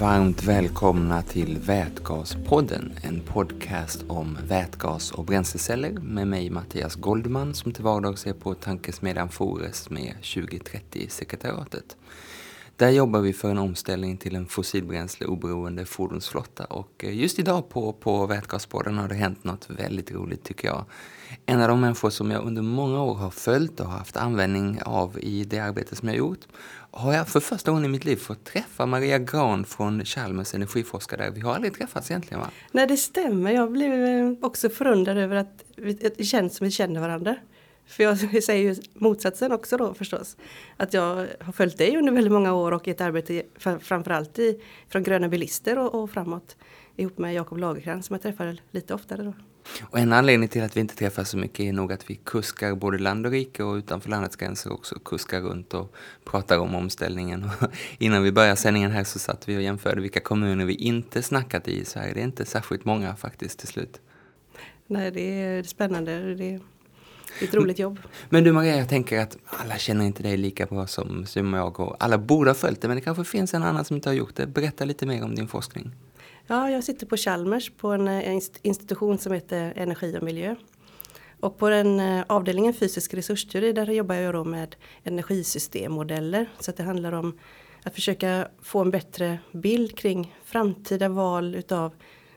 Varmt välkomna till Vätgaspodden, en podcast om vätgas och bränsleceller med mig Mattias Goldman som till vardags är på tankesmedjan Fores med 2030-sekretariatet. Där jobbar vi för en omställning till en fossilbränsleoberoende fordonsflotta och just idag på, på Vätgaspodden har det hänt något väldigt roligt tycker jag. En av de människor som jag under många år har följt och haft användning av i det arbete som jag gjort har jag för första gången i mitt liv fått träffa Maria Gran från Chalmers energiforskare. Vi har aldrig träffats egentligen va? Nej det stämmer, jag blev eh, också förundrad över att eh, det känns som vi känner varandra. För jag säger ju motsatsen också då förstås. Att jag har följt dig under väldigt många år och i ett arbete framförallt i, från Gröna Bilister och, och framåt. Ihop med Jakob Lagercrantz som jag träffar lite oftare då. Och en anledning till att vi inte träffas så mycket är nog att vi kuskar både land och rike och utanför landets gränser också kuskar runt och pratar om omställningen. Och innan vi började sändningen här så satt vi och jämförde vilka kommuner vi inte snackat i i Sverige. Det är inte särskilt många faktiskt till slut. Nej, det är spännande. Det är ett roligt jobb. Men du Maria, jag tänker att alla känner inte dig lika bra som, som jag och alla borde ha följt det men det kanske finns en annan som inte har gjort det. Berätta lite mer om din forskning. Ja, jag sitter på Chalmers på en eh, institution som heter Energi och miljö. Och på den eh, avdelningen fysisk resursteori där jobbar jag då med energisystemmodeller. Så att det handlar om att försöka få en bättre bild kring framtida val utav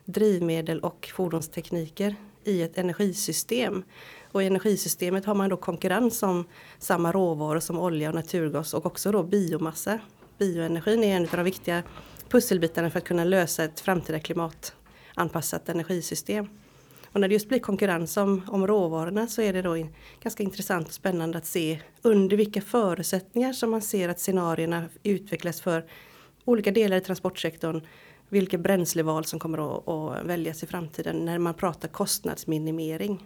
drivmedel och fordonstekniker i ett energisystem. Och i energisystemet har man då konkurrens om samma råvaror som olja och naturgas och också då biomassa. Bioenergin är en av de viktiga pusselbitarna för att kunna lösa ett framtida klimatanpassat energisystem. Och när det just blir konkurrens om, om råvarorna så är det då ganska intressant och spännande att se under vilka förutsättningar som man ser att scenarierna utvecklas för olika delar i transportsektorn. Vilka bränsleval som kommer att, att väljas i framtiden när man pratar kostnadsminimering.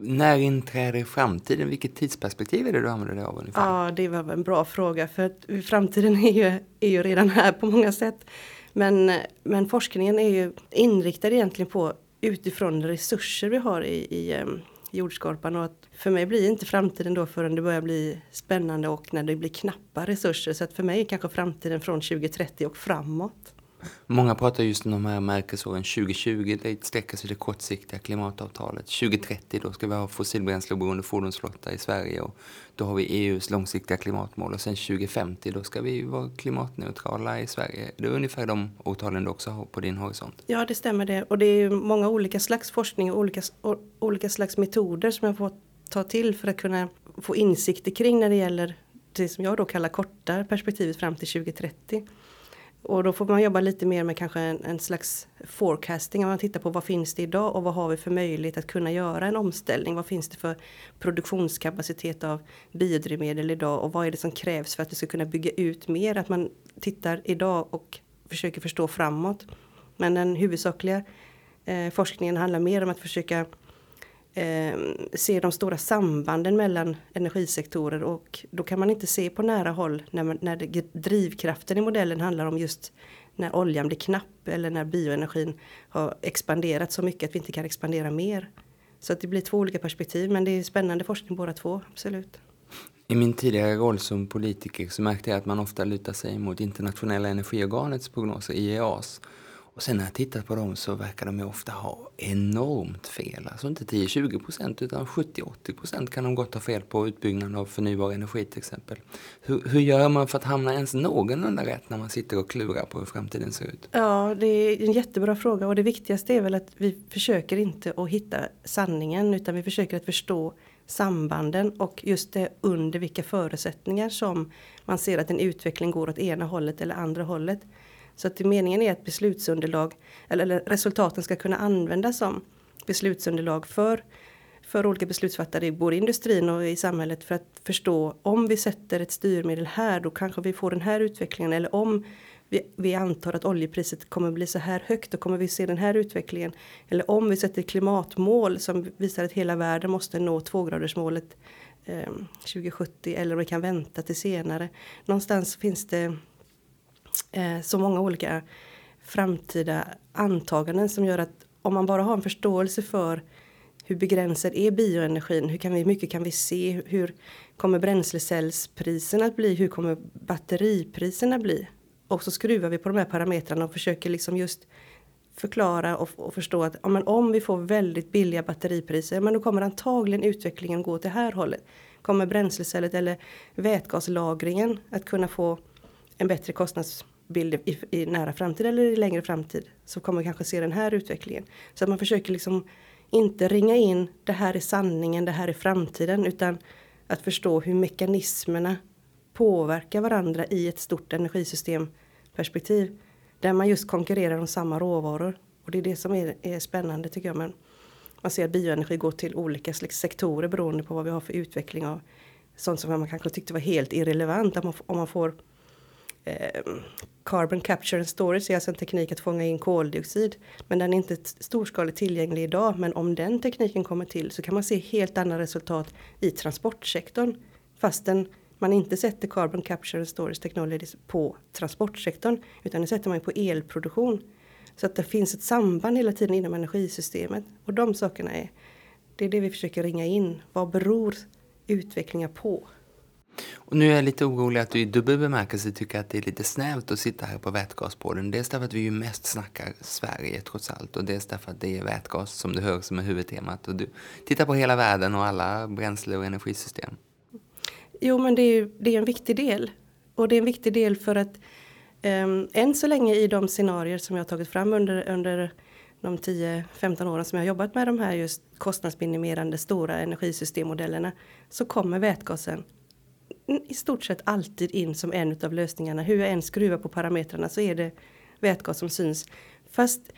När inträder framtiden? Vilket tidsperspektiv är det du använder dig av ungefär? Ja, det var en bra fråga för att framtiden är ju, är ju redan här på många sätt. Men, men forskningen är ju inriktad egentligen på utifrån resurser vi har i, i ehm, jordskorpan och att för mig blir inte framtiden då förrän det börjar bli spännande och när det blir knappa resurser. Så att för mig är kanske framtiden från 2030 och framåt. Många pratar just om de här märkesåren 2020, det sträcker sig det kortsiktiga klimatavtalet. 2030 då ska vi ha fossilbränsleoberoende fordonsflotta i Sverige och då har vi EUs långsiktiga klimatmål och sen 2050 då ska vi vara klimatneutrala i Sverige. Det är ungefär de årtalen du också har på din horisont. Ja det stämmer det och det är många olika slags forskning och olika, och, olika slags metoder som jag får ta till för att kunna få insikter kring när det gäller det som jag då kallar korta perspektivet fram till 2030. Och då får man jobba lite mer med kanske en, en slags forecasting. Man tittar på vad finns det idag och vad har vi för möjlighet att kunna göra en omställning. Vad finns det för produktionskapacitet av biodrivmedel idag och vad är det som krävs för att vi ska kunna bygga ut mer. Att man tittar idag och försöker förstå framåt. Men den huvudsakliga eh, forskningen handlar mer om att försöka eh, se de stora sambanden mellan energisektorer och då kan man inte se på nära håll när, man, när det, drivkraften i modellen handlar om just när oljan blir knapp eller när bioenergin har expanderat så mycket att vi inte kan expandera mer. Så att det blir två olika perspektiv men det är spännande forskning båda två, absolut. I min tidigare roll som politiker så märkte jag att man ofta lutar sig mot internationella energiorganets prognoser, IEAs. Och sen när jag tittat på dem så verkar de ju ofta ha enormt fel. Alltså inte 10-20 procent utan 70-80 procent kan de gott ha fel på utbyggnaden av förnybar energi till exempel. Hur, hur gör man för att hamna ens någorlunda rätt när man sitter och klurar på hur framtiden ser ut? Ja, det är en jättebra fråga och det viktigaste är väl att vi försöker inte att hitta sanningen utan vi försöker att förstå sambanden och just det under vilka förutsättningar som man ser att en utveckling går åt ena hållet eller andra hållet. Så att meningen är att beslutsunderlag eller, eller resultaten ska kunna användas som beslutsunderlag för, för olika beslutsfattare i både industrin och i samhället för att förstå om vi sätter ett styrmedel här då kanske vi får den här utvecklingen eller om vi, vi antar att oljepriset kommer bli så här högt då kommer vi se den här utvecklingen. Eller om vi sätter klimatmål som visar att hela världen måste nå tvågradersmålet eh, 2070 eller om vi kan vänta till senare. Någonstans finns det eh, så många olika framtida antaganden som gör att om man bara har en förståelse för hur begränsad är bioenergin? Hur kan vi, mycket kan vi se? Hur kommer bränslecellspriserna att bli? Hur kommer batteripriserna bli? Och så skruvar vi på de här parametrarna och försöker liksom just förklara och, och förstå att ja, men om vi får väldigt billiga batteripriser, men då kommer antagligen utvecklingen gå åt det här hållet. Kommer bränslecellen eller vätgaslagringen att kunna få en bättre bild i, i nära framtid eller i längre framtid så kommer vi kanske se den här utvecklingen. Så att man försöker liksom inte ringa in det här är sanningen, det här är framtiden utan att förstå hur mekanismerna påverkar varandra i ett stort energisystemperspektiv. Där man just konkurrerar om samma råvaror. Och det är det som är, är spännande tycker jag. Men man ser att bioenergi går till olika sektorer beroende på vad vi har för utveckling av sånt som man kanske tyckte var helt irrelevant. Om man, om man får Ehm, carbon capture and storage är alltså en teknik att fånga in koldioxid. Men den är inte storskaligt tillgänglig idag. Men om den tekniken kommer till så kan man se helt andra resultat i transportsektorn. Fastän man inte sätter carbon capture and storage technologies på transportsektorn. Utan det sätter man på elproduktion. Så att det finns ett samband hela tiden inom energisystemet. Och de sakerna är, det är det vi försöker ringa in. Vad beror utvecklingar på? Och nu är jag lite orolig att du i dubbel bemärkelse tycker att det är lite snävt att sitta här på vätgaspodden. Dels därför att vi ju mest snackar Sverige trots allt och dels därför att det är vätgas som du hör som är huvudtemat. Och du tittar på hela världen och alla bränsle och energisystem. Jo men det är, det är en viktig del. Och det är en viktig del för att um, än så länge i de scenarier som jag har tagit fram under, under de 10-15 åren som jag har jobbat med de här just kostnadsminimerande stora energisystemmodellerna så kommer vätgasen i stort sett alltid in som en av lösningarna. Hur jag än skruvar på parametrarna så är det vätgas som syns. Fast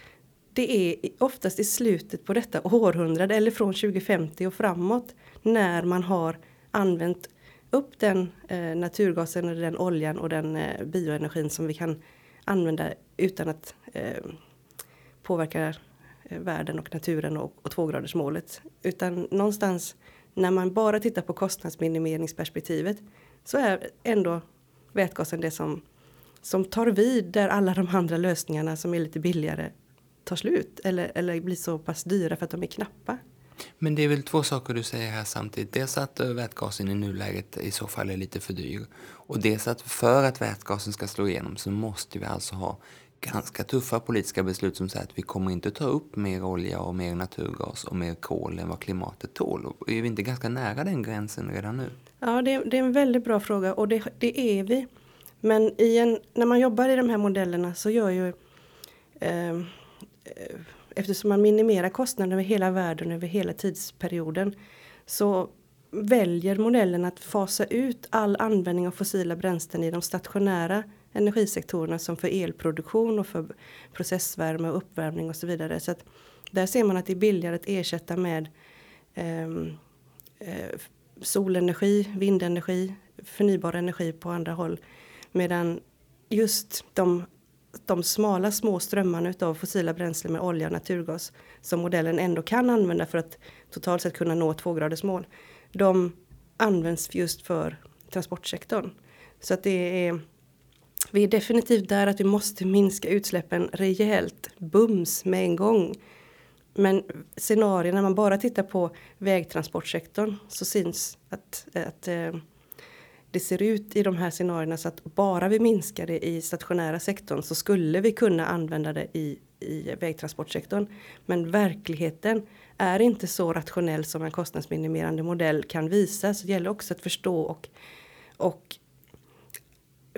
det är oftast i slutet på detta århundrade eller från 2050 och framåt när man har använt upp den eh, naturgasen eller den oljan och den eh, bioenergin som vi kan använda utan att eh, påverka eh, världen och naturen och, och tvågradersmålet. Utan någonstans när man bara tittar på kostnadsminimeringsperspektivet så är ändå vätgasen det som, som tar vid där alla de andra lösningarna som är lite billigare tar slut eller, eller blir så pass dyra för att de är knappa. Men det är väl två saker du säger här samtidigt. Dels att eh, vätgasen i nuläget i så fall är lite för dyr. Och dels att för att vätgasen ska slå igenom så måste vi alltså ha ganska tuffa politiska beslut som säger att vi kommer inte ta upp mer olja och mer naturgas och mer kol än vad klimatet tål. Och är vi inte ganska nära den gränsen redan nu? Ja, det, det är en väldigt bra fråga och det, det är vi. Men i en, när man jobbar i de här modellerna så gör ju ehm, eh, eftersom man minimerar kostnaden över hela världen över hela tidsperioden så väljer modellen att fasa ut all användning av fossila bränslen i de stationära energisektorerna som för elproduktion och för processvärme och uppvärmning och så vidare. Så att där ser man att det är billigare att ersätta med ehm, eh, solenergi, vindenergi, förnybar energi på andra håll. Medan just de, de smala små strömmarna av fossila bränslen med olja och naturgas som modellen ändå kan använda för att totalt sett kunna nå tvågradersmål. De används just för transportsektorn. Så att det är vi är definitivt där att vi måste minska utsläppen rejält, bums med en gång. Men scenarier när man bara tittar på vägtransportsektorn så syns att, att eh, det ser ut i de här scenarierna så att bara vi minskar det i stationära sektorn så skulle vi kunna använda det i, i vägtransportsektorn. Men verkligheten är inte så rationell som en kostnadsminimerande modell kan visa. Så det gäller också att förstå och, och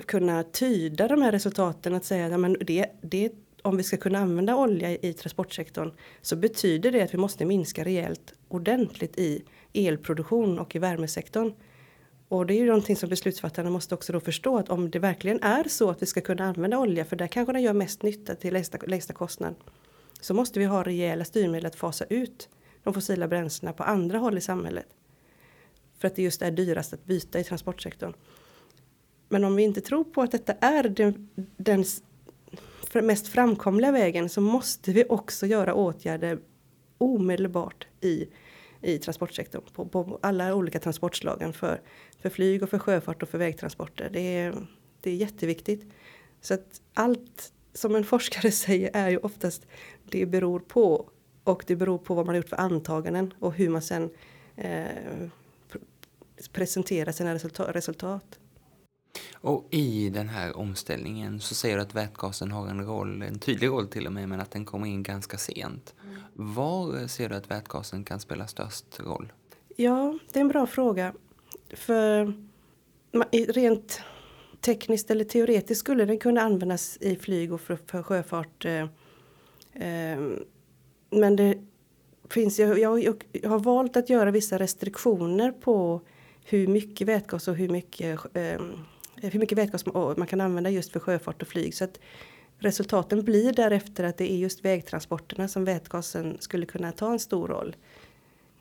kunna tyda de här resultaten. Att säga att det, det, om vi ska kunna använda olja i transportsektorn så betyder det att vi måste minska rejält ordentligt i elproduktion och i värmesektorn. Och det är ju någonting som beslutsfattarna måste också då förstå att om det verkligen är så att vi ska kunna använda olja för där kanske den gör mest nytta till lägsta, lägsta kostnad. Så måste vi ha rejäla styrmedel att fasa ut de fossila bränslena på andra håll i samhället. För att det just är dyrast att byta i transportsektorn. Men om vi inte tror på att detta är den, den mest framkomliga vägen så måste vi också göra åtgärder omedelbart i, i transportsektorn på, på alla olika transportslagen för, för flyg och för sjöfart och för vägtransporter. Det är, det är jätteviktigt. Så att allt som en forskare säger är ju oftast det beror på och det beror på vad man har gjort för antaganden och hur man sen eh, presenterar sina resultat. Och i den här omställningen så säger du att vätgasen har en roll, en tydlig roll till och med, men att den kommer in ganska sent. Mm. Var ser du att vätgasen kan spela störst roll? Ja, det är en bra fråga. För rent tekniskt eller teoretiskt skulle den kunna användas i flyg och för, för sjöfart. Eh, eh, men det finns, jag, jag, jag, har valt att göra vissa restriktioner på hur mycket vätgas och hur mycket, eh, hur mycket vätgas man, kan använda just för sjöfart och flyg. Så att resultaten blir därefter att det är just vägtransporterna som vätgasen skulle kunna ta en stor roll.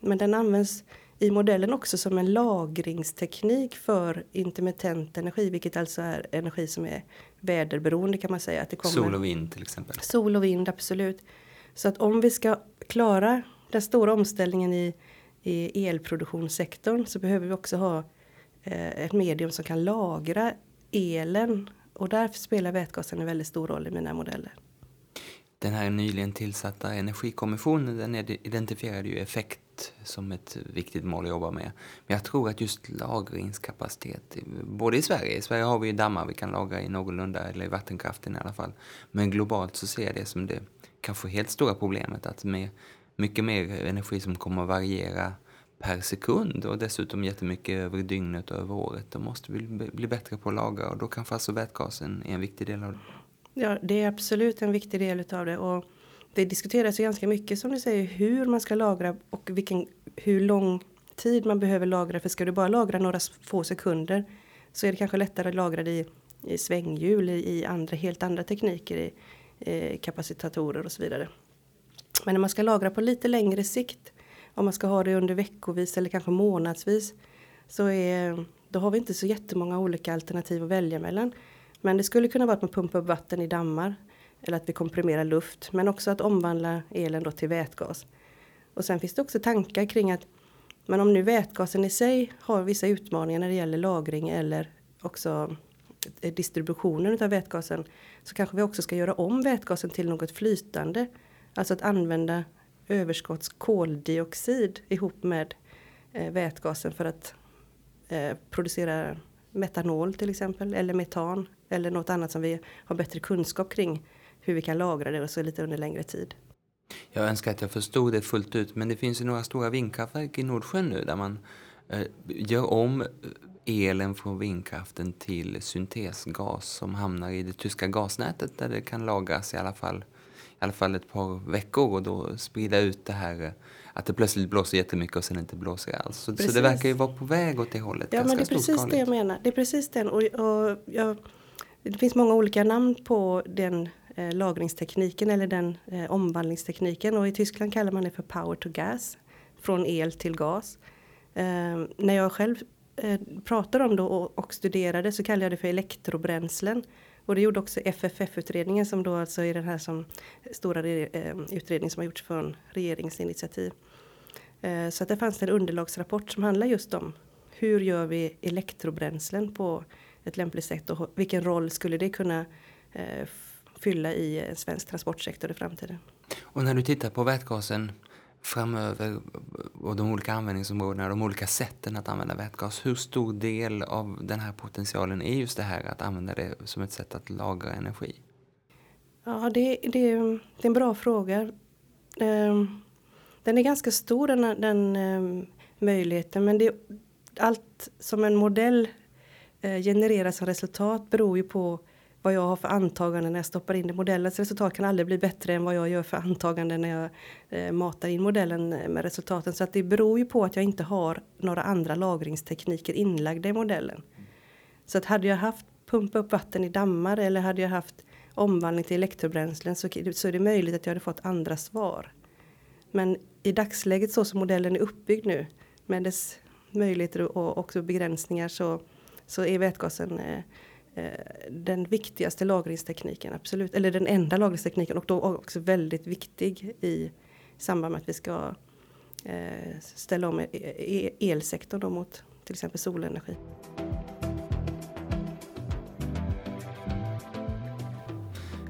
Men den används i modellen också som en lagringsteknik för intermittent energi, vilket alltså är energi som är väderberoende kan man säga. Att det kommer sol och vind till exempel? Sol och vind, absolut. Så att om vi ska klara den stora omställningen i, i elproduktionssektorn så behöver vi också ha eh, Eh, ett medium som kan lagra elen. Och därför spelar vätgasen en väldigt stor roll i mina modeller. Den här nyligen tillsatta energikommissionen den identifierade ju effekt som ett viktigt mål att jobba med. Men jag tror att just lagringskapacitet, både i Sverige, i Sverige har vi ju dammar vi kan lagra i någorlunda, eller i vattenkraften i alla fall. Men globalt så ser jag det som det kanske helt stora problemet att med mycket mer energi som kommer att variera per sekund och dessutom jättemycket över dygnet och över året. Då måste vi bli bättre på att lagra och då kanske alltså vätgasen är en viktig del av det. Ja, det är absolut en viktig del utav det. Och det diskuteras ju ganska mycket som du säger hur man ska lagra och vilken, hur lång tid man behöver lagra. För ska du bara lagra några få sekunder så är det kanske lättare att lagra det i, i svänghjul, i, i andra, helt andra tekniker, i, i kapacitatorer och så vidare. Men när man ska lagra på lite längre sikt, om man ska ha det under veckovis eller kanske månadsvis, så är, då har vi inte så jättemånga olika alternativ att välja mellan. Men det skulle kunna vara att man pumpar upp vatten i dammar eller att vi komprimerar luft, men också att omvandla elen då till vätgas. Och sen finns det också tankar kring att men om nu vätgasen i sig har vissa utmaningar när det gäller lagring eller också distributionen av vätgasen så kanske vi också ska göra om vätgasen till något flytande. Alltså att använda överskottskoldioxid ihop med eh, vätgasen för att eh, producera metanol till exempel eller metan eller något annat som vi har bättre kunskap kring hur vi kan lagra det och så lite under längre tid. Jag önskar att jag förstod det fullt ut men det finns ju några stora vindkraftverk i Nordsjön nu där man eh, gör om eh, elen från vindkraften till syntesgas som hamnar i det tyska gasnätet där det kan lagras i alla fall, i alla fall ett par veckor och då sprida ut det här eh, att det plötsligt blåser jättemycket och sen inte blåser alls. Så, så det verkar ju vara på väg åt det hållet. Ja men det är precis det jag menar. Det är precis den. Och, och jag, det finns många olika namn på den eh, lagringstekniken eller den eh, omvandlingstekniken och i Tyskland kallar man det för power to gas, från el till gas. Eh, när jag själv eh, pratade om det och, och, studerade så kallade jag det för elektrobränslen. Och det gjorde också FFF-utredningen som då alltså är den här som stora utredningen eh, utredning som har gjorts från regeringsinitiativ. Eh, så att det fanns en underlagsrapport som handlar just om hur gör vi elektrobränslen på ett lämpligt sätt och vilken roll skulle det kunna eh, fylla i svensk transportsektor i framtiden. Och när du tittar på vätgasen framöver och de olika användningsområdena, de olika sätten att använda vätgas. Hur stor del av den här potentialen är just det här att använda det som ett sätt att lagra energi? Ja, det, det, det är en bra fråga. Ehm, den är ganska stor den, den ehm, möjligheten men det, allt som en modell eh, genererar som resultat beror ju på vad jag har för antaganden när jag stoppar in det. Modellens resultat kan aldrig bli bättre än vad jag gör för antaganden när jag eh, matar in modellen eh, med resultaten. Så att det beror ju på att jag inte har några andra lagringstekniker inlagda i modellen. Så att hade jag haft pumpa upp vatten i dammar eller hade jag haft omvandling till elektrobränslen så, så är det möjligt att jag hade fått andra svar. Men i dagsläget så som modellen är uppbyggd nu med dess möjligheter och också begränsningar så, så är vätgasen eh, Eh, Eh, den viktigaste lagringstekniken, absolut. Eller den enda lagringstekniken och då också väldigt viktig i samband med att vi ska eh, ställa om e-, e-, elsektorn då mot till exempel solenergi.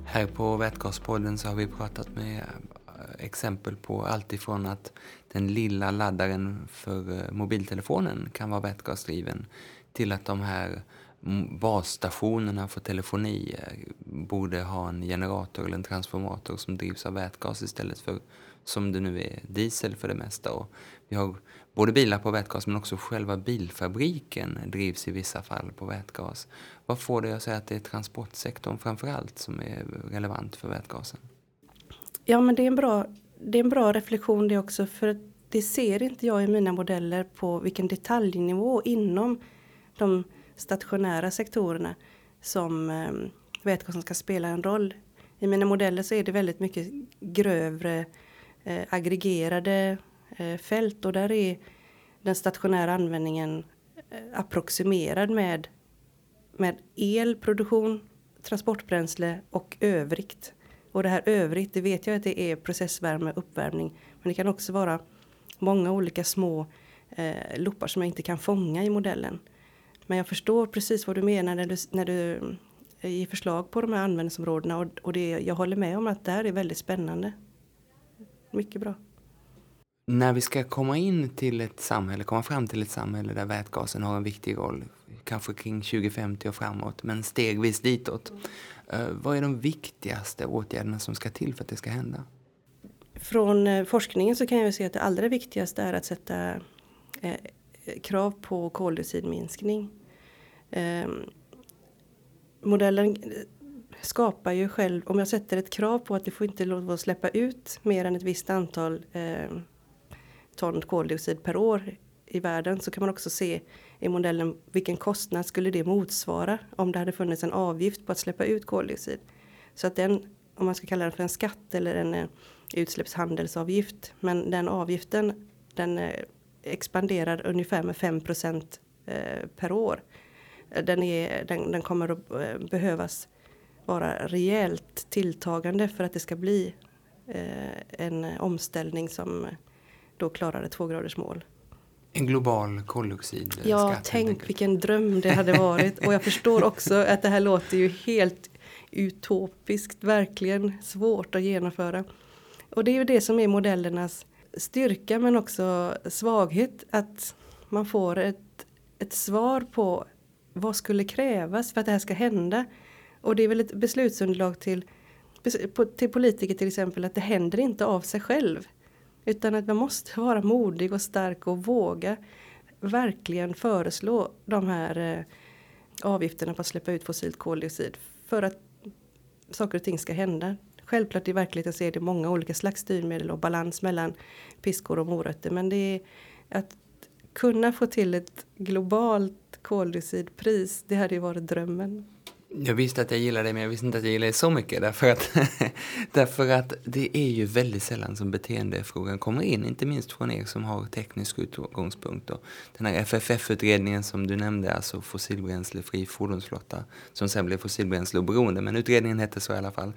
Här på Vätgaspodden så har vi pratat med eh, exempel på allt ifrån att den lilla laddaren för mobiltelefonen kan vara vätgasdriven till att de här Mm, basstationerna för telefoni eh, borde ha en generator eller en transformator som drivs av vätgas istället för som det nu är diesel för det mesta. Och vi har både bilar på vätgas men också själva bilfabriken drivs i vissa fall på vätgas. Vad får dig att säga att det är transportsektorn framför allt som är relevant för vätgasen? Ja men det är en bra, det är en bra reflektion det också för det ser inte jag i mina modeller på vilken detaljnivå inom de stationära sektorerna som eh, vätgasen ska spela en roll. I mina modeller så är det väldigt mycket grövre eh, aggregerade eh, fält och där är den stationära användningen eh, approximerad med, med elproduktion, transportbränsle och övrigt. Och det här övrigt, det vet jag att det är processvärme, uppvärmning. Men det kan också vara många olika små eh, loppar som jag inte kan fånga i modellen. Men jag förstår precis vad du menar när du, när du eh, ger förslag på de här användningsområdena och, och det, jag håller med om att det här är väldigt spännande. Mycket bra. När vi ska komma in till ett samhälle, komma fram till ett samhälle där vätgasen har en viktig roll, kanske kring 2050 och framåt, men stegvis ditåt. Mm. Vad är de viktigaste åtgärderna som ska till för att det ska hända? Från eh, forskningen så kan jag se att det allra viktigaste är att sätta krav på koldioxidminskning. Ehm, eh, modellen skapar ju själv, om jag sätter ett krav på att det får inte lov att släppa ut mer än ett visst antal eh, ton koldioxid per år i världen så kan man också se i modellen vilken kostnad skulle det motsvara om det hade funnits en avgift på att släppa ut koldioxid. Så att den, om man ska kalla den för en skatt eller en eh, utsläppshandelsavgift, men den avgiften den eh, expanderar ungefär med 5 eh, per år. Den, är, den, den kommer att eh, behövas vara rejält tilltagande för att det ska bli eh, en omställning som då klarar ett tvågraders mål. En global koldioxidskatt. Ja, tänk vilken dröm det hade varit. Och jag förstår också att det här låter ju helt utopiskt, verkligen svårt att genomföra. Och det är ju det som är modellernas styrka men också svaghet. Att man får ett, ett svar på vad skulle krävas för att det här ska hända. Och det är väl ett beslutsunderlag till, till politiker till exempel att det händer inte av sig själv. Utan att man måste vara modig och stark och våga verkligen föreslå de här eh, avgifterna på att släppa ut fossilt koldioxid. För att saker och ting ska hända. Självklart i verkligheten så är det många olika slags styrmedel och balans mellan piskor och morötter. Men det är att kunna få till ett globalt koldioxidpris, det hade ju varit drömmen. Jag visste att jag gillade det, men jag visste inte att jag gillade det så mycket. Därför att, därför att det är ju väldigt sällan som beteendefrågan kommer in. Inte minst från er som har teknisk utgångspunkt. Och den här FFF-utredningen som du nämnde, alltså fossilbränslefri fordonsflotta, som sen blev fossilbränsleoberoende, men utredningen hette så i alla fall.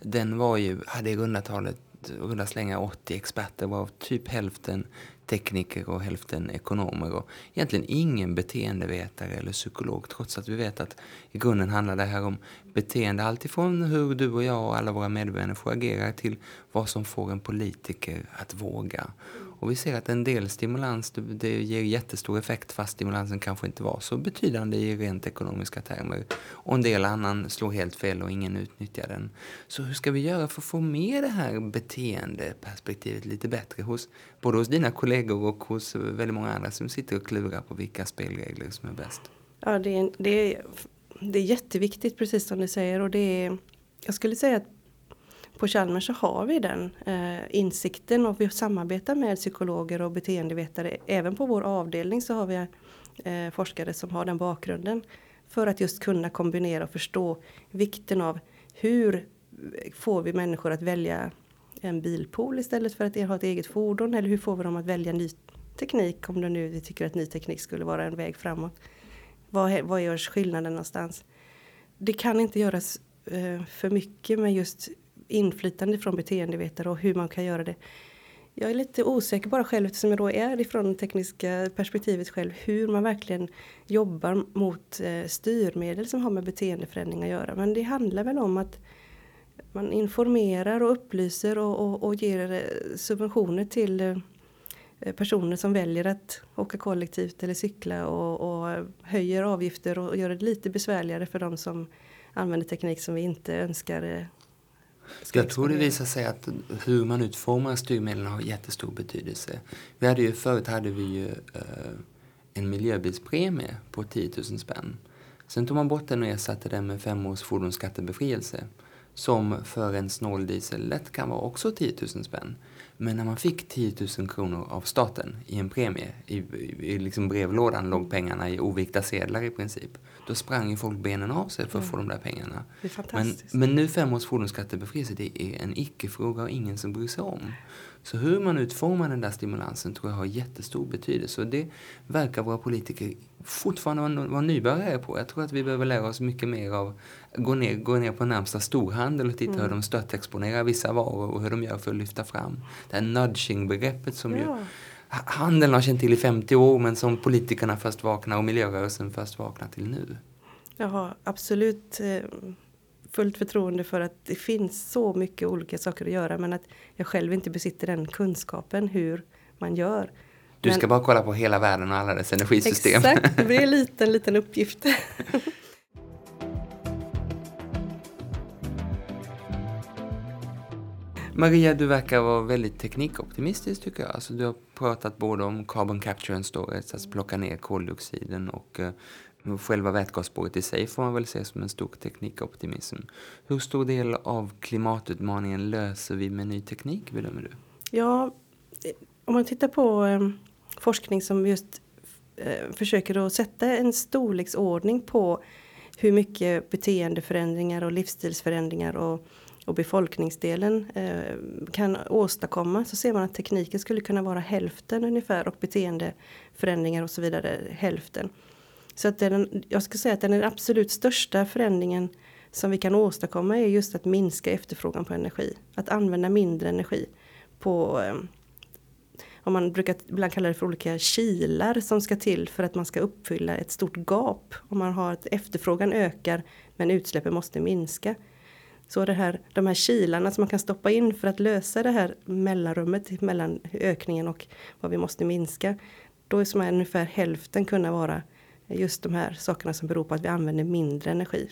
Den var ju, hade i runda talet runda slänga 80 experter, varav typ hälften tekniker och hälften ekonomer och egentligen ingen beteendevetare eller psykolog trots att vi vet att i grunden handlar det här om beteende alltifrån hur du och jag och alla våra medmänniskor agerar till vad som får en politiker att våga. Och vi ser att en del stimulans det, det ger jättestor effekt fast stimulansen kanske inte var så betydande i rent ekonomiska termer. Och en del annan slår helt fel och ingen utnyttjar den. Så hur ska vi göra för att få med det här beteendeperspektivet lite bättre hos både hos dina kollegor och hos väldigt många andra som sitter och klurar på vilka spelregler som är bäst? Ja, det är, det är, det är jätteviktigt precis som du säger och det är, jag skulle säga att på Chalmers så har vi den eh, insikten och vi samarbetar med psykologer och beteendevetare. Även på vår avdelning så har vi eh, forskare som har den bakgrunden. För att just kunna kombinera och förstå vikten av hur får vi människor att välja en bilpool istället för att ha ett eget fordon? Eller hur får vi dem att välja ny teknik om de nu tycker att ny teknik skulle vara en väg framåt? Vad, vad görs skillnaden någonstans? Det kan inte göras eh, för mycket med just inflytande från beteendevetare och hur man kan göra det. Jag är lite osäker bara själv eftersom jag då är ifrån det tekniska perspektivet själv hur man verkligen jobbar mot eh, styrmedel som har med beteendeförändring att göra. Men det handlar väl om att man informerar och upplyser och, och, och ger eh, subventioner till eh, personer som väljer att åka kollektivt eller cykla och, och höjer avgifter och gör det lite besvärligare för de som använder teknik som vi inte önskar jag tror det visar sig att hur man utformar styrmedlen har jättestor betydelse. Vi hade ju, förut hade vi ju uh, en miljöbilspremie på 10 000 spänn. Sen tog man bort den och ersatte den med fem års fordonsskattebefrielse som för en snåldiesel lätt kan vara också 10 000 spänn. Men när man fick 10 000 kronor av staten i en premie, i, i, i liksom brevlådan låg pengarna i ovikta sedlar i princip. Då sprang ju folk benen av sig för att mm. få de där pengarna. Men, men nu fem års fordonsskattebefrielse, det är en icke-fråga och ingen som bryr sig om. Så hur man utformar den där stimulansen tror jag har jättestor betydelse. Och det verkar våra politiker fortfarande vara nybörjare på. Jag tror att vi behöver lära oss mycket mer av gå ner, gå ner på närmsta storhandel och titta mm. hur de stötexponerar vissa varor och hur de gör för att lyfta fram. Det här nudging-begreppet som ja. ju handeln har känt till i 50 år men som politikerna först vaknar och miljörörelsen först vaknar till nu. Jag har absolut fullt förtroende för att det finns så mycket olika saker att göra men att jag själv inte besitter den kunskapen hur man gör. Du ska men, bara kolla på hela världen och alla dess energisystem. Exakt, det blir en liten, liten uppgift. Maria, du verkar vara väldigt teknikoptimistisk tycker jag. Alltså, du har pratat både om carbon capture and storage, alltså plocka ner koldioxiden och uh, själva vätgasspåret i sig får man väl se som en stor teknikoptimism. Hur stor del av klimatutmaningen löser vi med ny teknik bedömer du? Ja, eh, om man tittar på eh, forskning som just eh, försöker att sätta en storleksordning på hur mycket beteendeförändringar och livsstilsförändringar och och befolkningsdelen eh, kan åstadkomma så ser man att tekniken skulle kunna vara hälften ungefär och beteendeförändringar och så vidare hälften. Så att den, jag skulle säga att den absolut största förändringen som vi kan åstadkomma är just att minska efterfrågan på energi. Att använda mindre energi på eh, om man brukar ibland kalla det för olika kilar som ska till för att man ska uppfylla ett stort gap. Om man har att efterfrågan ökar men utsläppen måste minska så det här, de här kilarna som man kan stoppa in för att lösa det här mellanrummet mellan ökningen och vad vi måste minska. Då är som ungefär hälften kunna vara just de här sakerna som beror på att vi använder mindre energi.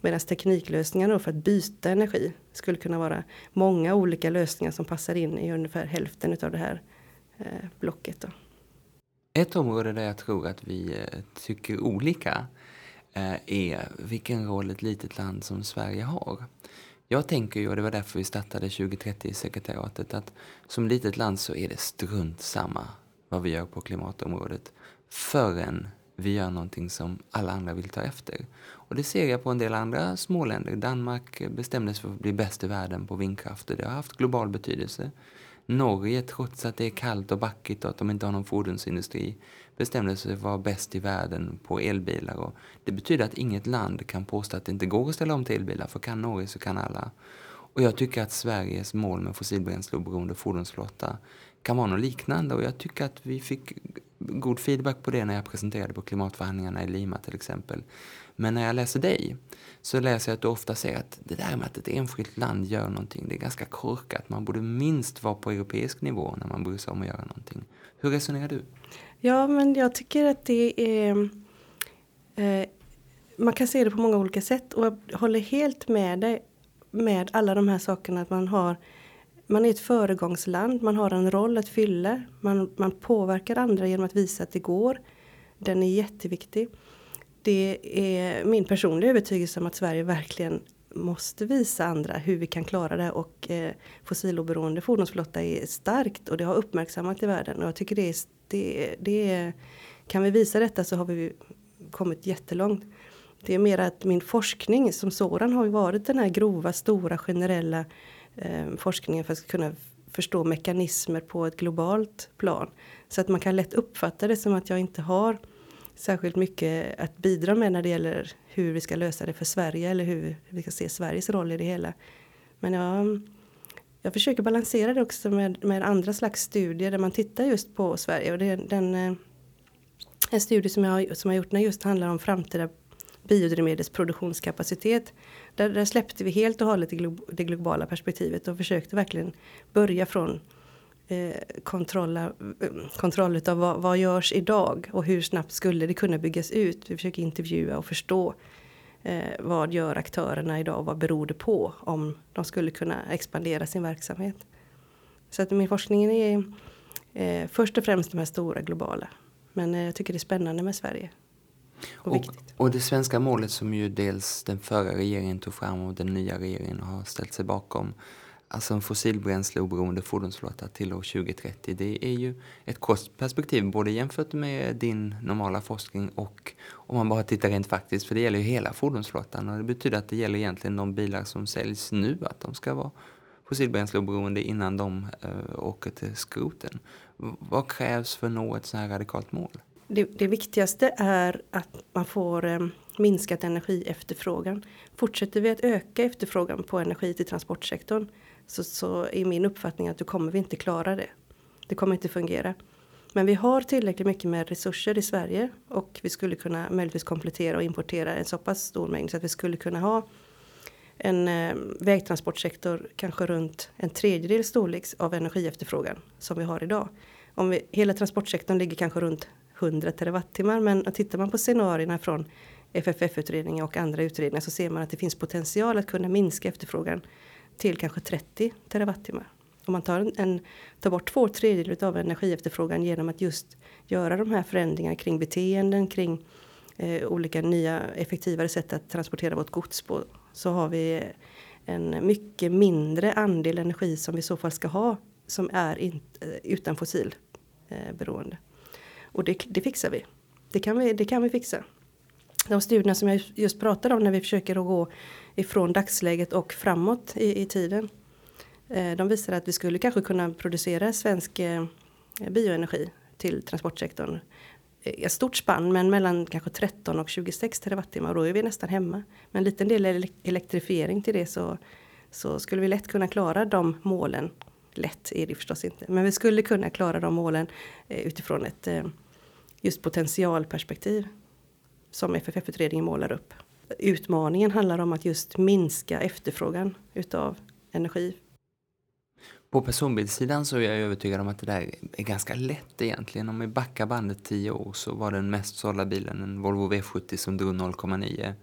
Medan tekniklösningarna för att byta energi skulle kunna vara många olika lösningar som passar in i ungefär hälften av det här eh, blocket. Då. Ett område där jag tror att vi eh, tycker olika eh, är vilken roll ett litet land som Sverige har. Jag tänker ju, och det var därför vi startade 2030-sekretariatet, att som litet land så är det strunt samma vad vi gör på klimatområdet förrän vi gör någonting som alla andra vill ta efter. Och det ser jag på en del andra småländer. Danmark bestämdes för att bli bäst i världen på vindkraft och det har haft global betydelse. Norge, trots att det är kallt och backigt och att de inte har någon fordonsindustri, bestämde sig för att vara bäst i världen på elbilar. Och det betyder att inget land kan påstå att det inte går att ställa om till elbilar, för kan Norge så kan alla. Och jag tycker att Sveriges mål med fossilbränsleoberoende fordonsflotta kan vara något liknande och jag tycker att vi fick god feedback på det när jag presenterade på klimatförhandlingarna i Lima till exempel. Men när jag läser dig så läser jag att du ofta säger att det där med att ett enskilt land gör någonting, det är ganska korkat. Man borde minst vara på europeisk nivå när man bryr sig om att göra någonting. Hur resonerar du? Ja, men jag tycker att det är... Eh, man kan se det på många olika sätt och jag håller helt med dig med alla de här sakerna att man har man är ett föregångsland, man har en roll att fylla, man, man påverkar andra genom att visa att det går. Den är jätteviktig. Det är min personliga övertygelse om att Sverige verkligen måste visa andra hur vi kan klara det och eh, fossiloberoende fordonsflotta är starkt och det har uppmärksammat i världen och jag tycker det är, det, det är kan vi visa detta så har vi kommit jättelångt. Det är mer att min forskning som sådan har varit den här grova, stora, generella eh, forskningen för att kunna förstå mekanismer på ett globalt plan. Så att man kan lätt uppfatta det som att jag inte har särskilt mycket att bidra med när det gäller hur vi ska lösa det för Sverige eller hur vi ska se Sveriges roll i det hela. Men jag, jag försöker balansera det också med, med andra slags studier där man tittar just på Sverige. Och det är den, eh, en studie som jag, som jag gjort när just handlar om framtida biodrivmedelsproduktionskapacitet. Där, där släppte vi helt och hållet det globala perspektivet och försökte verkligen börja från eh, eh kontroll, kontroll av vad, vad görs idag och hur snabbt skulle det kunna byggas ut. Vi försöker intervjua och förstå eh, vad gör aktörerna idag och vad beror det på om de skulle kunna expandera sin verksamhet. Så att min forskning är eh, först och främst de här stora globala. Men eh, jag tycker det är spännande med Sverige. Och, och, och, det svenska målet som ju dels den förra regeringen tog fram och den nya regeringen har ställt sig bakom. Alltså en fossilbränsleoberoende fordonsflotta till år 2030. Det är ju ett kostperspektiv både jämfört med din normala forskning och om man bara tittar rent faktiskt. För det gäller ju hela fordonsflottan och det betyder att det gäller egentligen de bilar som säljs nu. Att de ska vara fossilbränsleoberoende innan de äh, åker till skroten. Vad krävs för att nå ett så här radikalt mål? Det, det viktigaste är att man får eh, minskat energiefterfrågan. Fortsätter vi att öka efterfrågan på energi till transportsektorn så, så är min uppfattning att då kommer vi inte klara det. Det kommer inte fungera. Men vi har tillräckligt mycket med resurser i Sverige och vi skulle kunna möjligtvis komplettera och importera en så pass stor mängd så att vi skulle kunna ha en eh, vägtransportsektor kanske runt en tredjedel storleks av energiefterfrågan som vi har idag. Om vi, hela transportsektorn ligger kanske runt 100 terawattimmar men tittar man på scenarierna från FFF-utredningen och andra utredningar så ser man att det finns potential att kunna minska efterfrågan till kanske 30 terawattimmar. Om man tar, en, en, tar bort två tredjedelar av energiefterfrågan genom att just göra de här förändringarna kring beteenden, kring eh, olika nya effektivare sätt att transportera vårt gods på så har vi en mycket mindre andel energi som vi i så fall ska ha som är in, eh, utan fossilberoende. Och det, det, fixar vi. Det kan vi, det kan vi fixa. De studierna som jag just pratade om när vi försöker att gå ifrån dagsläget och framåt i, i tiden. Eh, de visar att vi skulle kanske kunna producera svensk eh, bioenergi till transportsektorn. Ett stort spann men mellan kanske 13 och 26 terawattimmar och då är vi nästan hemma. Men en liten del elektrifiering till det så, så skulle vi lätt kunna klara de målen. Lätt är det förstås inte men vi skulle kunna klara de målen eh, utifrån ett just potentialperspektiv som FFF-utredningen målar upp. Utmaningen handlar om att just minska efterfrågan utav energi. På personbilssidan så är jag övertygad om att det där är ganska lätt egentligen. Om vi backar bandet tio år så var den mest sålda bilen en Volvo V70 som drog 0,9.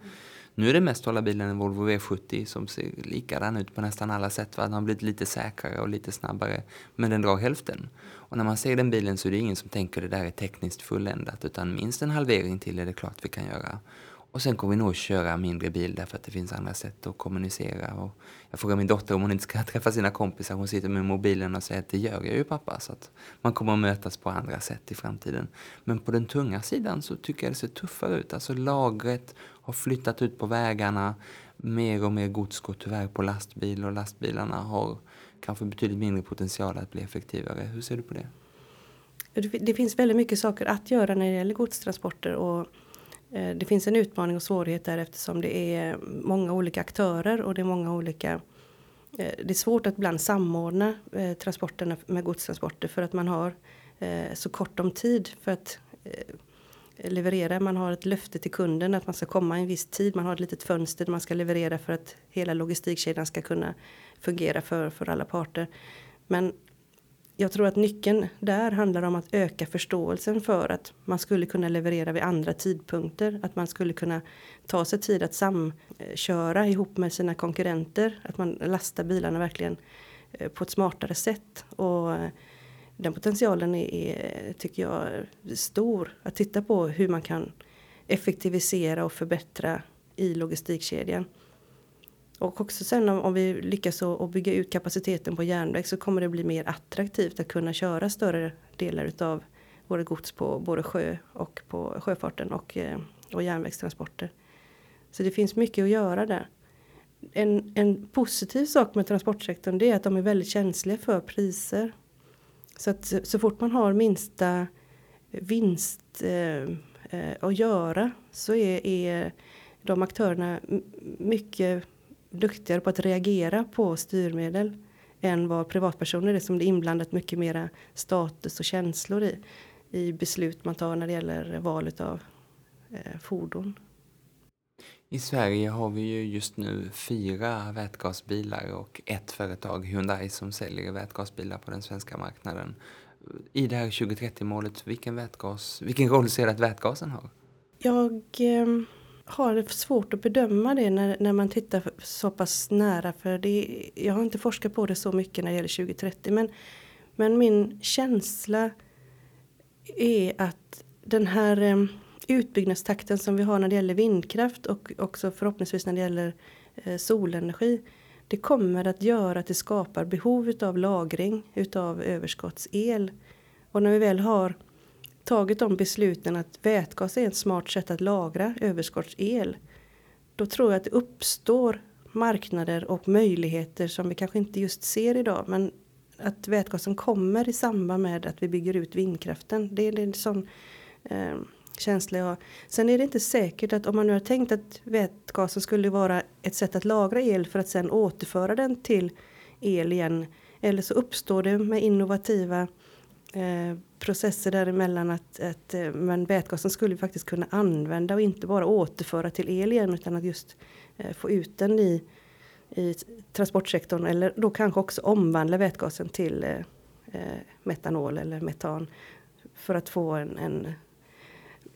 Nu är det mest hålla bilen en Volvo V70 som ser likadan ut på nästan alla sätt. Va? Den har blivit lite säkrare och lite snabbare. Men den drar hälften. Och när man ser den bilen så är det ingen som tänker att det där är tekniskt fulländat. Utan minst en halvering till är det klart vi kan göra. Och sen kommer vi nog köra mindre bil därför att det finns andra sätt att kommunicera. Och jag frågar min dotter om hon inte ska träffa sina kompisar. Hon sitter med mobilen och säger att det gör jag ju pappa. Så att man kommer att mötas på andra sätt i framtiden. Men på den tunga sidan så tycker jag det ser tuffare ut. Alltså lagret har flyttat ut på vägarna. Mer och mer gods går tyvärr på lastbil och lastbilarna har kanske betydligt mindre potential att bli effektivare. Hur ser du på det? Det finns väldigt mycket saker att göra när det gäller godstransporter. Och Eh, det finns en utmaning och svårighet där eftersom det är många olika aktörer och det är många olika eh, det är svårt att ibland samordna eh, transporterna med godstransporter för att man har så kort om tid för att leverera. Man har ett löfte till kunden att man ska komma i en viss tid. Man har ett litet fönster där man ska leverera för att hela logistikkedjan ska kunna fungera för, för alla parter. Men jag tror att nyckeln där handlar om att öka förståelsen för att man skulle kunna leverera vid andra tidpunkter. Att man skulle kunna ta sig tid att samköra ihop med sina konkurrenter. Att man lastar bilarna verkligen eh, på ett smartare sätt. Och eh, den potentialen är, tycker jag, stor. Att titta på hur man kan effektivisera och förbättra i logistikkedjan. Och också sen om, om vi lyckas att bygga ut kapaciteten på järnväg så kommer det bli mer attraktivt att kunna köra större delar utav våra gods på både sjö och på sjöfarten och, eh, och järnvägstransporter. Så det finns mycket att göra där. En, en positiv sak med transportsektorn det är att de är väldigt känsliga för priser. Så att så fort man har minsta vinst eh, eh, att göra så är, är de aktörerna mycket duktigare på att reagera på styrmedel än vad privatpersoner är som det är inblandat mycket mera status och känslor i, i beslut man tar när det gäller valet av eh, fordon. I Sverige har vi ju just nu fyra vätgasbilar och ett företag, Hyundai, som säljer vätgasbilar på den svenska marknaden. I det här 2030-målet, vilken, vätgas, vilken roll ser du att vätgasen har? Jag eh, har svårt att bedöma det när, när man tittar så pass nära. För det, jag har inte forskat på det så mycket när det gäller 2030. Men, men min känsla är att den här eh, utbyggnadstakten som vi har när det gäller vindkraft och också förhoppningsvis när det gäller eh, solenergi. Det kommer att göra att det skapar behov av lagring utav överskottsel. Och när vi väl har tagit de besluten att vätgas är ett smart sätt att lagra överskottsel. Då tror jag att det uppstår marknader och möjligheter som vi kanske inte just ser idag. Men att vätgasen kommer i samband med att vi bygger ut vindkraften. Det är en sån eh, känsla jag har. Sen är det inte säkert att om man nu har tänkt att vätgasen skulle vara ett sätt att lagra el för att sen återföra den till el igen. Eller så uppstår det med innovativa eh, processer däremellan att, att eh, men vätgasen skulle vi faktiskt kunna använda och inte bara återföra till el igen utan att just eh, få ut den i, i transportsektorn eller då kanske också omvandla vätgasen till eh, eh metanol eller metan för att få en, en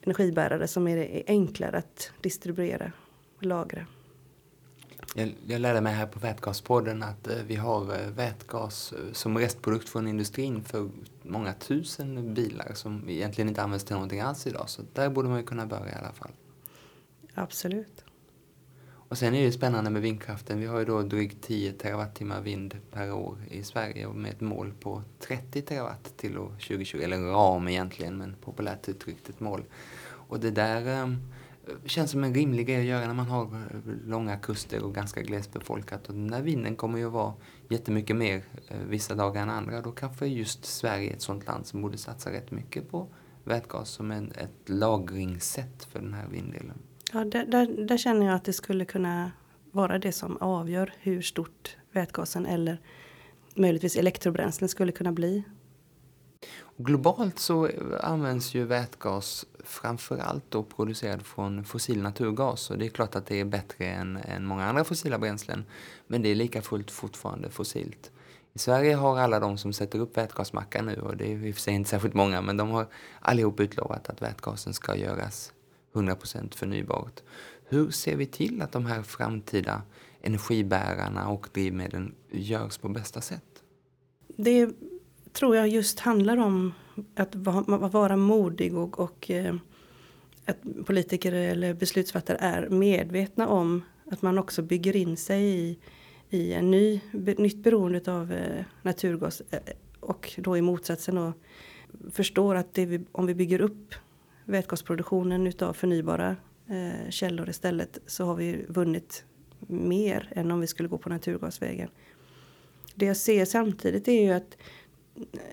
energibärare som är enklare att distribuera och lagra. Jag, jag lärde mig här på Vätgaspodden att eh, vi har vätgas som restprodukt från industrin för många tusen bilar som egentligen inte används till någonting alls idag. Så där borde man ju kunna börja i alla fall. Absolut. Och sen är det spännande med vindkraften. Vi har ju då drygt 10 terawattimmar vind per år i Sverige med ett mål på 30 terawatt till år 2020. Eller ram egentligen, men populärt uttryckt ett mål. Och det där um, känns som en rimlig grej att göra när man har eh, långa kuster och ganska glesbefolkat. Och när vinden kommer ju att vara jättemycket mer eh, vissa dagar än andra. Då kanske just Sverige är ett sånt land som borde satsa rätt mycket på vätgas som en, ett lagringssätt för den här vinddelen. Ja, där, där, där, känner jag att det skulle kunna vara det som avgör hur stort vätgasen eller möjligtvis elektrobränslen skulle kunna bli. Globalt så används ju vätgas framförallt då producerad från fossil naturgas och det är klart att det är bättre än, än många andra fossila bränslen men det är lika fullt fortfarande fossilt. I Sverige har alla de som sätter upp vätgasmackar nu och det är i och för sig inte särskilt många men de har allihop utlovat att vätgasen ska göras 100% förnybart. Hur ser vi till att de här framtida energibärarna och drivmedlen görs på bästa sätt? Det tror jag just handlar om att vara modig och, och eh, att politiker eller beslutsfattare är medvetna om att man också bygger in sig i, i en ny, nytt beroende av eh, naturgas eh, och då i motsatsen då förstår att vi, om vi bygger upp vätgasproduktionen utav förnybara eh, källor istället så har vi vunnit mer än om vi skulle gå på naturgasvägen. Det jag ser samtidigt är ju att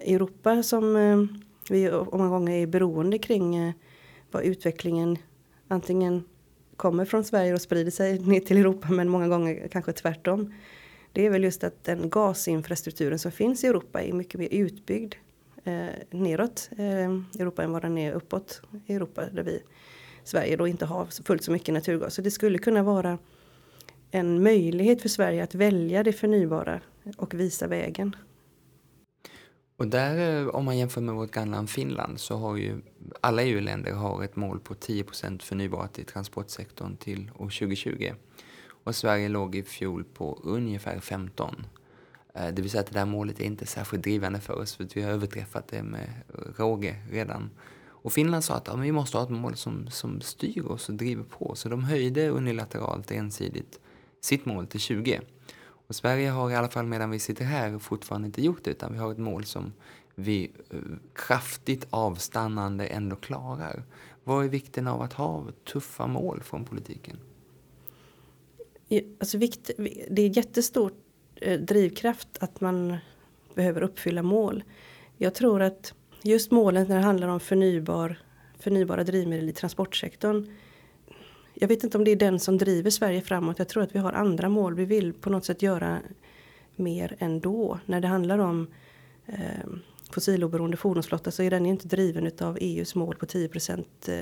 Europa som eh, vi många gånger är beroende kring eh, vad utvecklingen antingen kommer från Sverige och sprider sig ner till Europa men många gånger kanske tvärtom. Det är väl just att den gasinfrastrukturen som finns i Europa är mycket mer utbyggd eh, neråt eh, Europa än vad den är uppåt i Europa där vi Sverige då inte har fullt så mycket naturgas. Så det skulle kunna vara en möjlighet för Sverige att välja det förnybara och visa vägen. Och där, eh, om man jämför med vårt grannland Finland, så har ju alla EU-länder har ett mål på 10% förnybart i transportsektorn till år 2020. Och Sverige låg i fjol på ungefär 15. Eh, det vill säga att det där målet är inte särskilt drivande för oss, för vi har överträffat det med råge redan. Och Finland sa att ja, vi måste ha ett mål som, som styr oss och driver på, så de höjde unilateralt ensidigt sitt mål till 20. Och Sverige har i alla fall medan vi sitter här fortfarande inte gjort det, utan vi har ett mål som vi eh, kraftigt avstannande ändå klarar. Vad är vikten av att ha tuffa mål från politiken? Alltså, vikt, det är jättestort eh, drivkraft att man behöver uppfylla mål. Jag tror att just målen när det handlar om förnybar, förnybara drivmedel i transportsektorn. Jag vet inte om det är den som driver Sverige framåt. Jag tror att vi har andra mål. Vi vill på något sätt göra mer ändå. När det handlar om eh, fossiloberoende fordonsflotta så är den inte driven av EUs mål på 10 procent eh,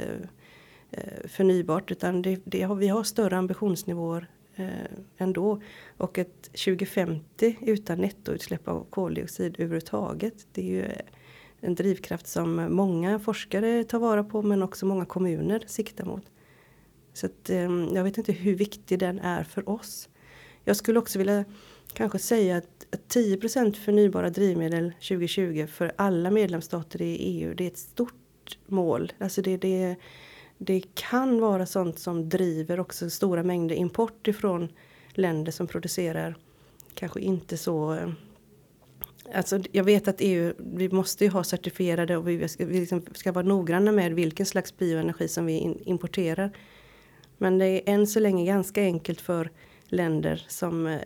eh, förnybart utan det, det har, vi har större ambitionsnivåer eh, ändå. Och ett 2050 utan nettoutsläpp av koldioxid överhuvudtaget. Det är ju eh, en drivkraft som många forskare tar vara på men också många kommuner siktar mot. Så att, eh, jag vet inte hur viktig den är för oss. Jag skulle också vilja kanske säga att 10% förnybara drivmedel 2020 för alla medlemsstater i EU det är ett stort mål. Alltså det, det, det kan vara sånt som driver också stora mängder import ifrån länder som producerar kanske inte så Alltså, jag vet att EU, vi måste ju ha certifierade och vi ska, vi liksom ska vara noggranna med vilken slags bioenergi som vi in, importerar. Men det är än så länge ganska enkelt för länder som eh,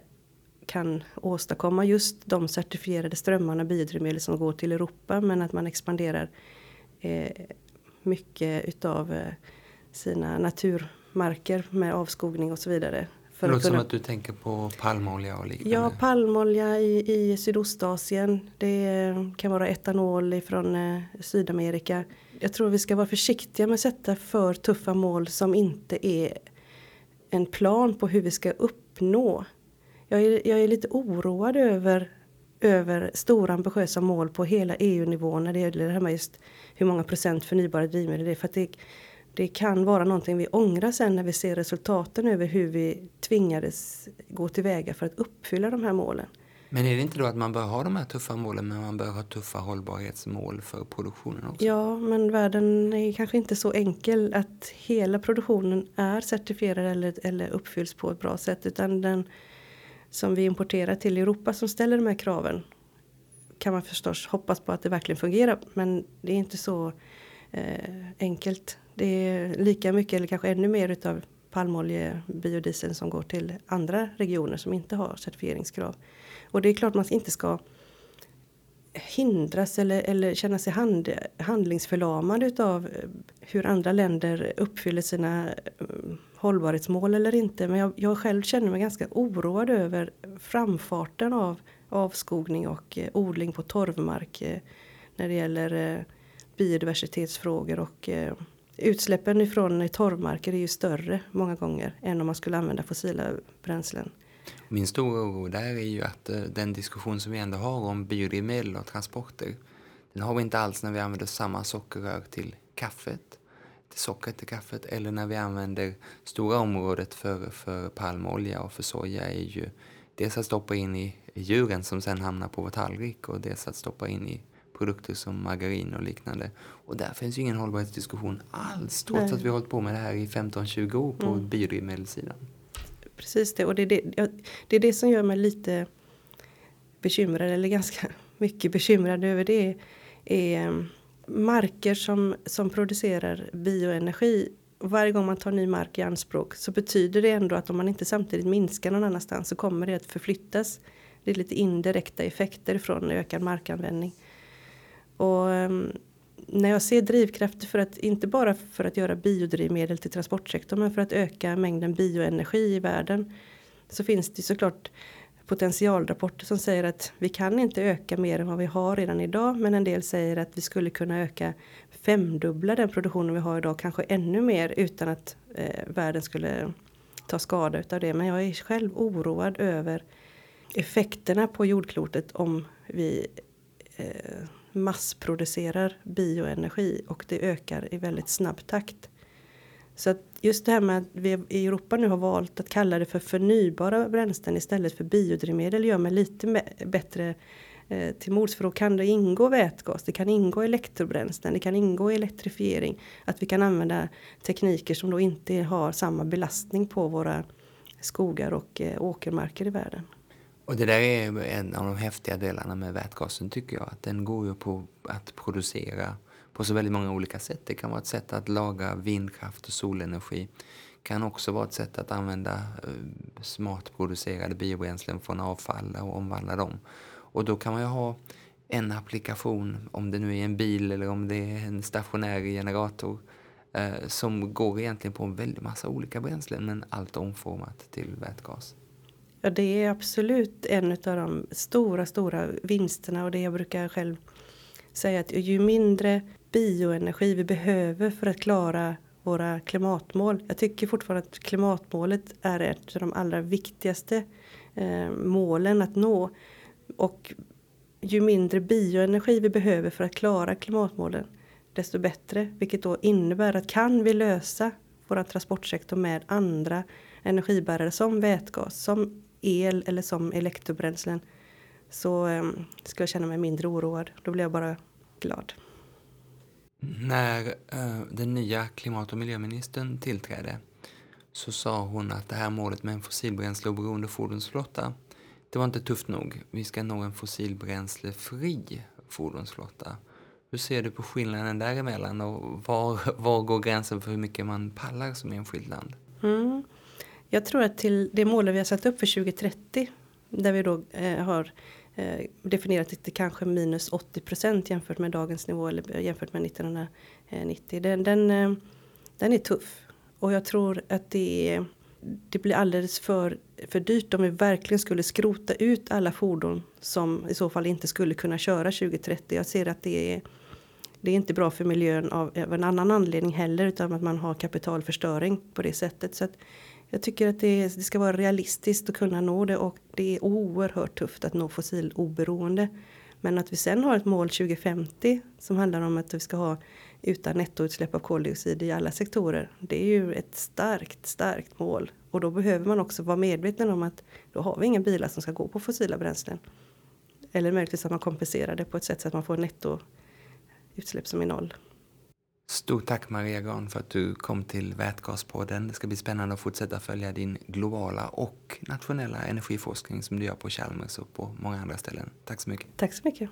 kan åstadkomma just de certifierade strömmarna biodrivmedel som går till Europa men att man expanderar eh, mycket utav eh, sina naturmarker med avskogning och så vidare. För det låter kunna... som att du tänker på palmolja och liknande. Ja, palmolja i, i Sydostasien. Det kan vara etanol från eh, Sydamerika. Jag tror vi ska vara försiktiga med att sätta för tuffa mål som inte är en plan på hur vi ska uppnå. Jag är, jag är lite oroad över, över stora ambitiösa mål på hela EU-nivå när det gäller det här med just hur många procent förnybara drivmedel det är. För att det, det kan vara någonting vi ångrar sen när vi ser resultaten över hur vi tvingades gå tillväga för att uppfylla de här målen. Men är det inte då att man bör ha de här tuffa målen men man bör ha tuffa hållbarhetsmål för produktionen också? Ja, men världen är kanske inte så enkel att hela produktionen är certifierad eller, eller uppfylls på ett bra sätt utan den som vi importerar till Europa som ställer de här kraven kan man förstås hoppas på att det verkligen fungerar men det är inte så eh, enkelt. Det är lika mycket eller kanske ännu mer utav palmolje, biodiesel som går till andra regioner som inte har certifieringskrav. Och det är klart man inte ska hindras eller, eller känna sig hand, handlingsförlamad utav eh, hur andra länder uppfyller sina eh, hållbarhetsmål eller inte. Men jag, jag själv känner mig ganska oroad över framfarten av avskogning och eh, odling på torvmark eh, när det gäller eh, biodiversitetsfrågor och eh, utsläppen ifrån torvmarker är ju större många gånger än om man skulle använda fossila bränslen. Min stora oro där är ju att eh, den diskussion som vi ändå har om biodrivmedel och transporter den har vi inte alls när vi använder samma sockerrör till kaffet, till sockret till kaffet eller när vi använder stora området för, för palmolja och för soja är ju dels att stoppa in i djuren som sen hamnar på vår tallrik och dels att stoppa in i produkter som margarin och liknande. Och där finns ju ingen hållbarhetsdiskussion alls trots Nej. att vi har hållit på med det här i 15-20 år på mm. biodrivmedelssidan. Precis det och det är det, det är det som gör mig lite bekymrad eller ganska mycket bekymrad över det är, mm, marker som, som producerar bioenergi varje gång man tar ny mark i anspråk så betyder det ändå att om man inte samtidigt minskar någon annanstans så kommer det att förflyttas. Det är lite indirekta effekter från ökad markanvändning. Och ehm, när jag ser drivkrafter för att inte bara för att göra biodrivmedel till transportsektorn men för att öka mängden bioenergi i världen så finns det såklart potentialrapporter som säger att vi kan inte öka mer än vad vi har redan idag men en del säger att vi skulle kunna öka femdubbla den produktionen vi har idag kanske ännu mer utan att eh, världen skulle ta skada utav det. Men jag är själv oroad över effekterna på jordklotet om vi eh, massproducerar bioenergi och det ökar i väldigt snabb takt. Så att just det här med att vi i Europa nu har valt att kalla det för förnybara bränslen istället för biodrivmedel gör mig lite bättre eh, till mods för då kan det ingå vätgas, det kan ingå elektrobränslen, det kan ingå elektrifiering. Att vi kan använda tekniker som då inte har samma belastning på våra skogar och eh, åkermarker i världen. Och det där är en av de häftiga delarna med vätgasen tycker jag. Att den går ju på att producera på så väldigt många olika sätt. Det kan vara ett sätt att laga vindkraft och solenergi. Det kan också vara ett sätt att använda eh, smart producerade biobränslen från avfall och omvandla dem. Och då kan man ju ha en applikation, om det nu är en bil eller om det är en stationär generator eh, som går egentligen på en väldig massa olika bränslen men allt omformat till vätgas. Ja, det är absolut en av de stora, stora vinsterna och det jag brukar själv säga att ju mindre bioenergi vi behöver för att klara våra klimatmål. Jag tycker fortfarande att klimatmålet är ett av de allra viktigaste eh, målen att nå. Och ju mindre bioenergi vi behöver för att klara klimatmålen desto bättre. Vilket då innebär att kan vi lösa vår transportsektor med andra energibärare som vätgas, som el eller som elektrobränslen så eh, ska jag känna mig mindre oroad. Då blir jag bara glad. När eh, den nya klimat och miljöministern tillträdde så sa hon att det här målet med en fossilbränsleoberoende fordonsflotta det var inte tufft nog. Vi ska nå en fossilbränslefri fordonsflotta. Hur ser du på skillnaden däremellan och var, var går gränsen för hur mycket man pallar som enskilt land? Mm. Jag tror att till det målet vi har satt upp för 2030 där vi då eh, har eh, definierat det kanske minus 80 procent jämfört med dagens nivå eller eh, jämfört med 1990. Den, den, eh, den är tuff och jag tror att det, är det blir alldeles för, för dyrt om vi verkligen skulle skrota ut alla fordon som i så fall inte skulle kunna köra 2030. Jag ser att det är det är inte bra för miljön av, av en annan anledning heller utan att man har kapitalförstöring på det sättet. Så att jag tycker att det, det, ska vara realistiskt att kunna nå det och det är oerhört tufft att nå fossiloberoende. Men att vi sen har ett mål 2050 som handlar om att vi ska ha utan nettoutsläpp av koldioxid i alla sektorer. Det är ju ett starkt, starkt mål. Och då behöver man också vara medveten om att då har vi inga bilar som ska gå på fossila bränslen. Eller möjligtvis att man kompenserar det på ett sätt så att man får nettoutsläpp som är noll. Stort tack Maria Gran för att du kom till Vätgaspodden. Det ska bli spännande att fortsätta följa din globala och nationella energiforskning som du gör på Chalmers och på många andra ställen. Tack så mycket. Tack så mycket.